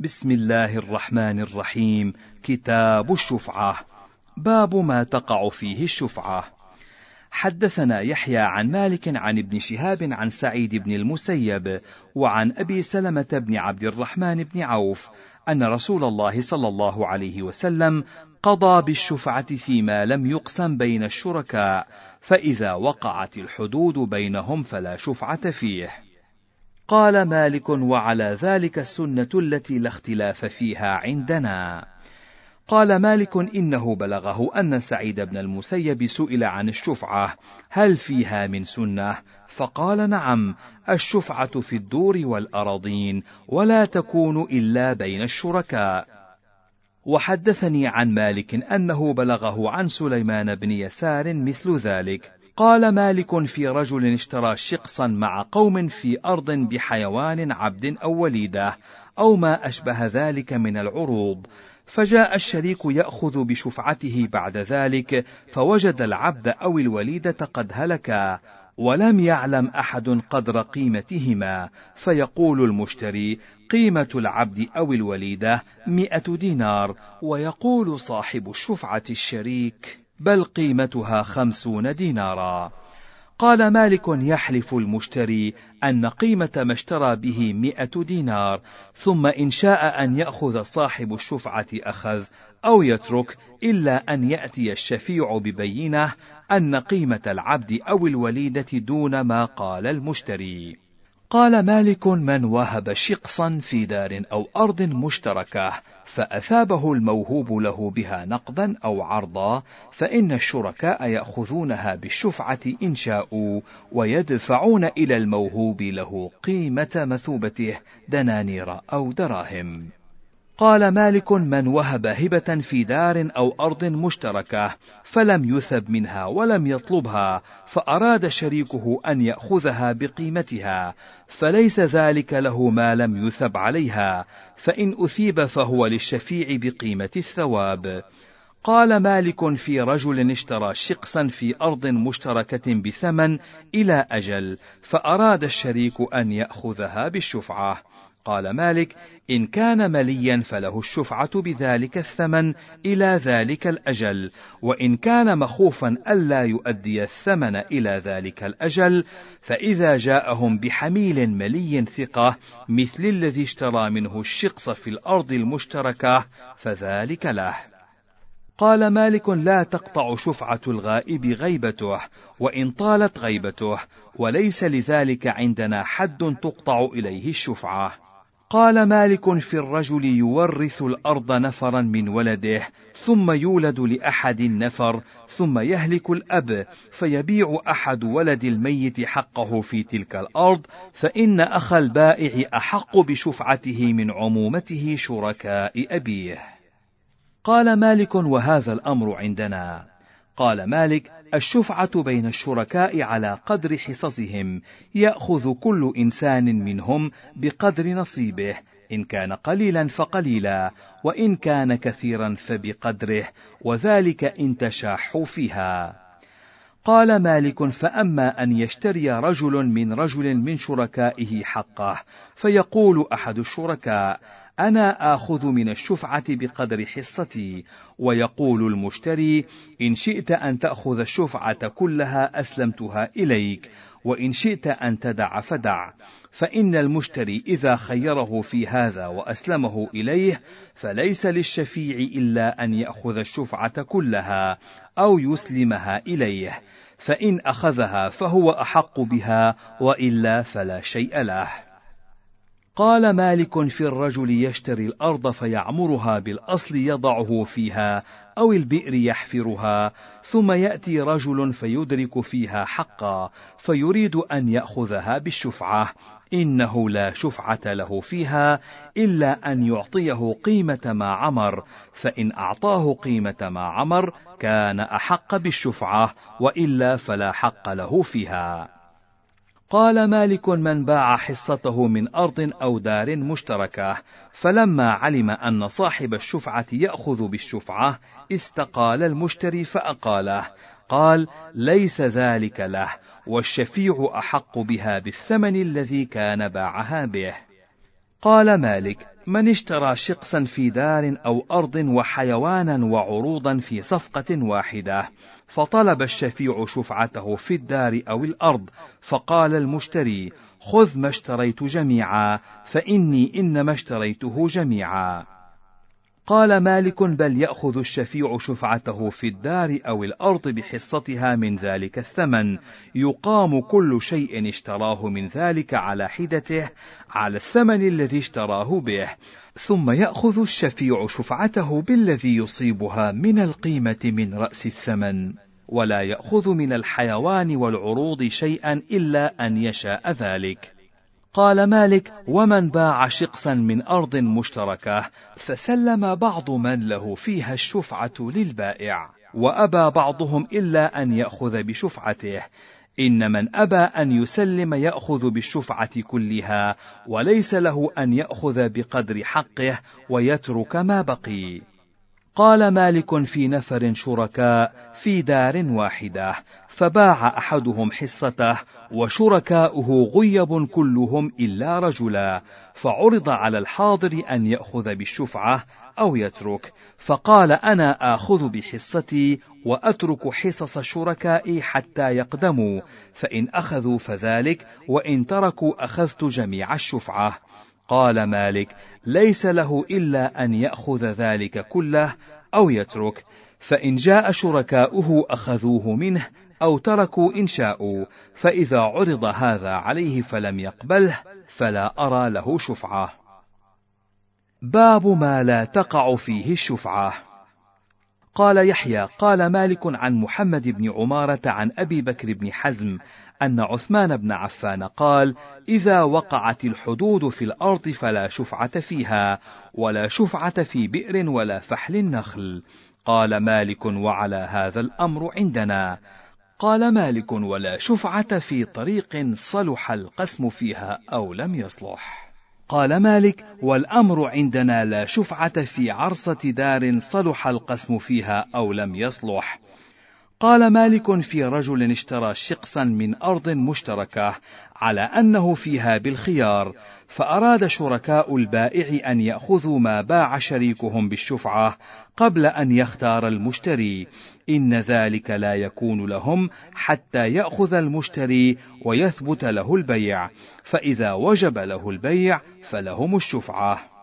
بسم الله الرحمن الرحيم. كتاب الشفعة. باب ما تقع فيه الشفعة. حدثنا يحيى عن مالك عن ابن شهاب عن سعيد بن المسيب وعن أبي سلمة بن عبد الرحمن بن عوف أن رسول الله صلى الله عليه وسلم قضى بالشفعة فيما لم يقسم بين الشركاء فإذا وقعت الحدود بينهم فلا شفعة فيه. قال مالك وعلى ذلك السنة التي لا اختلاف فيها عندنا. قال مالك إنه بلغه أن سعيد بن المسيب سئل عن الشفعة هل فيها من سنة؟ فقال نعم الشفعة في الدور والأراضين ولا تكون إلا بين الشركاء. وحدثني عن مالك أنه بلغه عن سليمان بن يسار مثل ذلك. قال مالك في رجل اشترى شقصا مع قوم في أرض بحيوان عبد أو وليدة أو ما أشبه ذلك من العروض. فجاء الشريك يأخذ بشفعته بعد ذلك فوجد العبد أو الوليدة قد هلكا ولم يعلم أحد قدر قيمتهما فيقول المشتري قيمة العبد أو الوليدة مئة دينار ويقول صاحب الشفعة الشريك بل قيمتها خمسون دينارا. قال مالك يحلف المشتري أن قيمة ما اشترى به مئة دينار ثم إن شاء أن يأخذ صاحب الشفعة أخذ أو يترك إلا أن يأتي الشفيع ببينة أن قيمة العبد أو الوليدة دون ما قال المشتري. قال مالك من وهب شقصا في دار أو أرض مشتركة فأثابه الموهوب له بها نقدا أو عرضا فإن الشركاء يأخذونها بالشفعة إن شاءوا ويدفعون إلى الموهوب له قيمة مثوبته دنانير أو دراهم. قال مالك من وهب هبة في دار أو أرض مشتركة فلم يثب منها ولم يطلبها فأراد شريكه أن يأخذها بقيمتها فليس ذلك له ما لم يثب عليها فإن أثيب فهو للشفيع بقيمة الثواب. قال مالك في رجل اشترى شقصا في أرض مشتركة بثمن إلى أجل فأراد الشريك أن يأخذها بالشفعة. قال مالك إن كان مليا فله الشفعة بذلك الثمن إلى ذلك الأجل وإن كان مخوفا ألا يؤدي الثمن إلى ذلك الأجل فإذا جاءهم بحميل ملي ثقة مثل الذي اشترى منه الشقص في الأرض المشتركة فذلك له. قال مالك لا تقطع شفعة الغائب غيبته وإن طالت غيبته وليس لذلك عندنا حد تقطع إليه الشفعة. قال مالك في الرجل يورث الأرض نفرا من ولده ثم يولد لأحد النفر ثم يهلك الأب فيبيع أحد ولد الميت حقه في تلك الأرض فإن اخا البائع أحق بشفعته من عمومته شركاء أبيه. قال مالك وهذا الأمر عندنا. قال مالك الشفعة بين الشركاء على قدر حصصهم يأخذ كل إنسان منهم بقدر نصيبه إن كان قليلا فقليلا وإن كان كثيرا فبقدره وذلك إن تشاحوا فيها. قال مالك فأما أن يشتري رجل من رجل من شركائه حقه فيقول أحد الشركاء أنا آخذ من الشفعة بقدر حصتي. ويقول المشتري إن شئت أن تأخذ الشفعة كلها أسلمتها إليك وإن شئت أن تدع فدع. فإن المشتري إذا خيره في هذا وأسلمه إليه فليس للشفيع إلا أن يأخذ الشفعة كلها أو يسلمها إليه. فإن أخذها فهو أحق بها وإلا فلا شيء له. قال مالك في الرجل يشتري الأرض فيعمرها بالأصل يضعه فيها أو البئر يحفرها ثم يأتي رجل فيدرك فيها حقا فيريد أن يأخذها بالشفعة إنه لا شفعة له فيها إلا أن يعطيه قيمة ما عمر فإن أعطاه قيمة ما عمر كان أحق بالشفعة وإلا فلا حق له فيها. قال مالك من باع حصته من أرض أو دار مشتركة فلما علم أن صاحب الشفعة يأخذ بالشفعة استقال المشتري فأقاله قال ليس ذلك له والشفيع أحق بها بالثمن الذي كان باعها به. قال مالك من اشترى شقصا في دار أو أرض وحيوانا وعروضا في صفقة واحدة فطلب الشفيع شفعته في الدار أو الأرض فقال المشتري خذ ما اشتريت جميعا فإني إنما اشتريته جميعا. قال مالك بل يأخذ الشفيع شفعته في الدار أو الأرض بحصتها من ذلك الثمن. يقام كل شيء اشتراه من ذلك على حدته على الثمن الذي اشتراه به. ثم يأخذ الشفيع شفعته بالذي يصيبها من القيمة من رأس الثمن. ولا يأخذ من الحيوان والعروض شيئا إلا أن يشاء ذلك. قال مالك ومن باع شقصا من أرض مشتركة فسلم بعض من له فيها الشفعة للبائع وأبى بعضهم إلا أن يأخذ بشفعته. إن من أبى أن يسلم يأخذ بالشفعة كلها وليس له أن يأخذ بقدر حقه ويترك ما بقي. قال مالك في نفر شركاء في دار واحدة فباع أحدهم حصته وشركاؤه غيب كلهم إلا رجلا فعرض على الحاضر أن يأخذ بالشفعة أو يترك فقال أنا آخذ بحصتي وأترك حصص شركائي حتى يقدموا فإن أخذوا فذلك وإن تركوا أخذت جميع الشفعة. قال مالك ليس له إلا أن يأخذ ذلك كله أو يترك فإن جاء شركاؤه أخذوه منه أو تركوا إن شاءوا فإذا عرض هذا عليه فلم يقبله فلا أرى له شفعة. باب ما لا تقع فيه الشفعة. قال يحيى قال مالك عن محمد بن عمارة عن أبي بكر بن حزم أن عثمان بن عفان قال: إذا وقعت الحدود في الأرض فلا شفعة فيها، ولا شفعة في بئر ولا فحل النخل. قال مالك وعلى هذا الأمر عندنا. قال مالك ولا شفعة في طريق صلح القسم فيها أو لم يصلح. قال مالك والأمر عندنا لا شفعة في عرصة دار صلح القسم فيها أو لم يصلح. قال مالك في رجل اشترى شقصا من أرض مشتركة على أنه فيها بالخيار فأراد شركاء البائع أن يأخذوا ما باع شريكهم بالشفعة قبل أن يختار المشتري. إن ذلك لا يكون لهم حتى يأخذ المشتري ويثبت له البيع فإذا وجب له البيع فلهم الشفعة.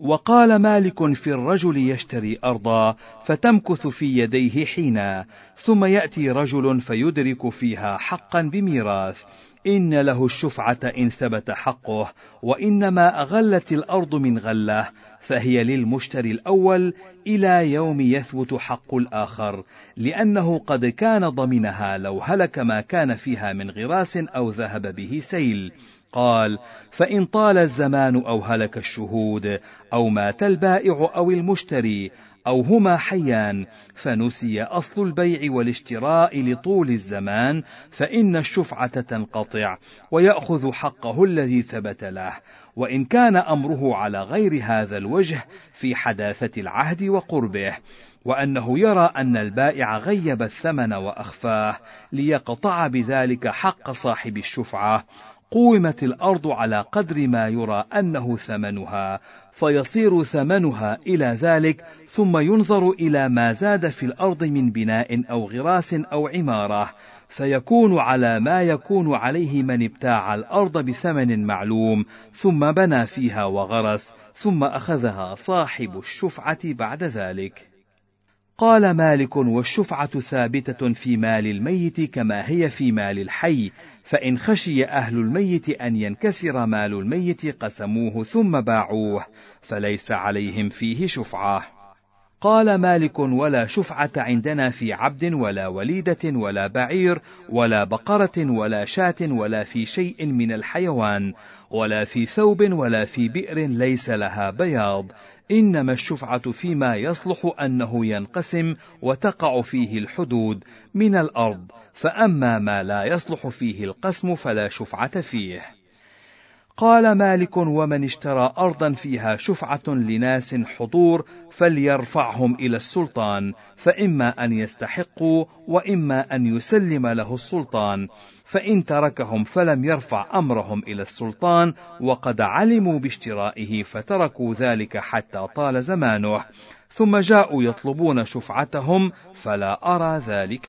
وقال مالك في الرجل يشتري أرضا فتمكث في يديه حينا ثم يأتي رجل فيدرك فيها حقا بميراث إن له الشفعة إن ثبت حقه وإنما أغلت الأرض من غلة فهي للمشتري الأول إلى يوم يثبت حق الآخر لأنه قد كان ضمنها لو هلك ما كان فيها من غراس أو ذهب به سيل. قال فإن طال الزمان أو هلك الشهود أو مات البائع أو المشتري أو هما حيان فنسي أصل البيع والاشتراء لطول الزمان فإن الشفعة تنقطع ويأخذ حقه الذي ثبت له وإن كان أمره على غير هذا الوجه في حداثة العهد وقربه وأنه يرى أن البائع غيب الثمن وأخفاه ليقطع بذلك حق صاحب الشفعة قومت الأرض على قدر ما يرى أنه ثمنها فيصير ثمنها إلى ذلك ثم ينظر إلى ما زاد في الأرض من بناء أو غراس أو عمارة. فيكون على ما يكون عليه من ابتاع الأرض بثمن معلوم ثم بنى فيها وغرس ثم أخذها صاحب الشفعة بعد ذلك. قال مالك والشفعة ثابتة في مال الميت كما هي في مال الحي فإن خشي أهل الميت أن ينكسر مال الميت قسموه ثم باعوه فليس عليهم فيه شفعة. قال مالك ولا شفعة عندنا في عبد ولا وليدة ولا بعير ولا بقرة ولا شاة ولا في شيء من الحيوان ولا في ثوب ولا في بئر ليس لها بياض. إنما الشفعة فيما يصلح أنه ينقسم وتقع فيه الحدود من الأرض. فأما ما لا يصلح فيه القسم فلا شفعة فيه. قال مالك ومن اشترى أرضا فيها شفعة لناس حضور فليرفعهم إلى السلطان فإما أن يستحقوا وإما أن يسلم له السلطان فإن تركهم فلم يرفع أمرهم إلى السلطان وقد علموا باشترائه فتركوا ذلك حتى طال زمانه ثم جاءوا يطلبون شفعتهم فلا أرى ذلك.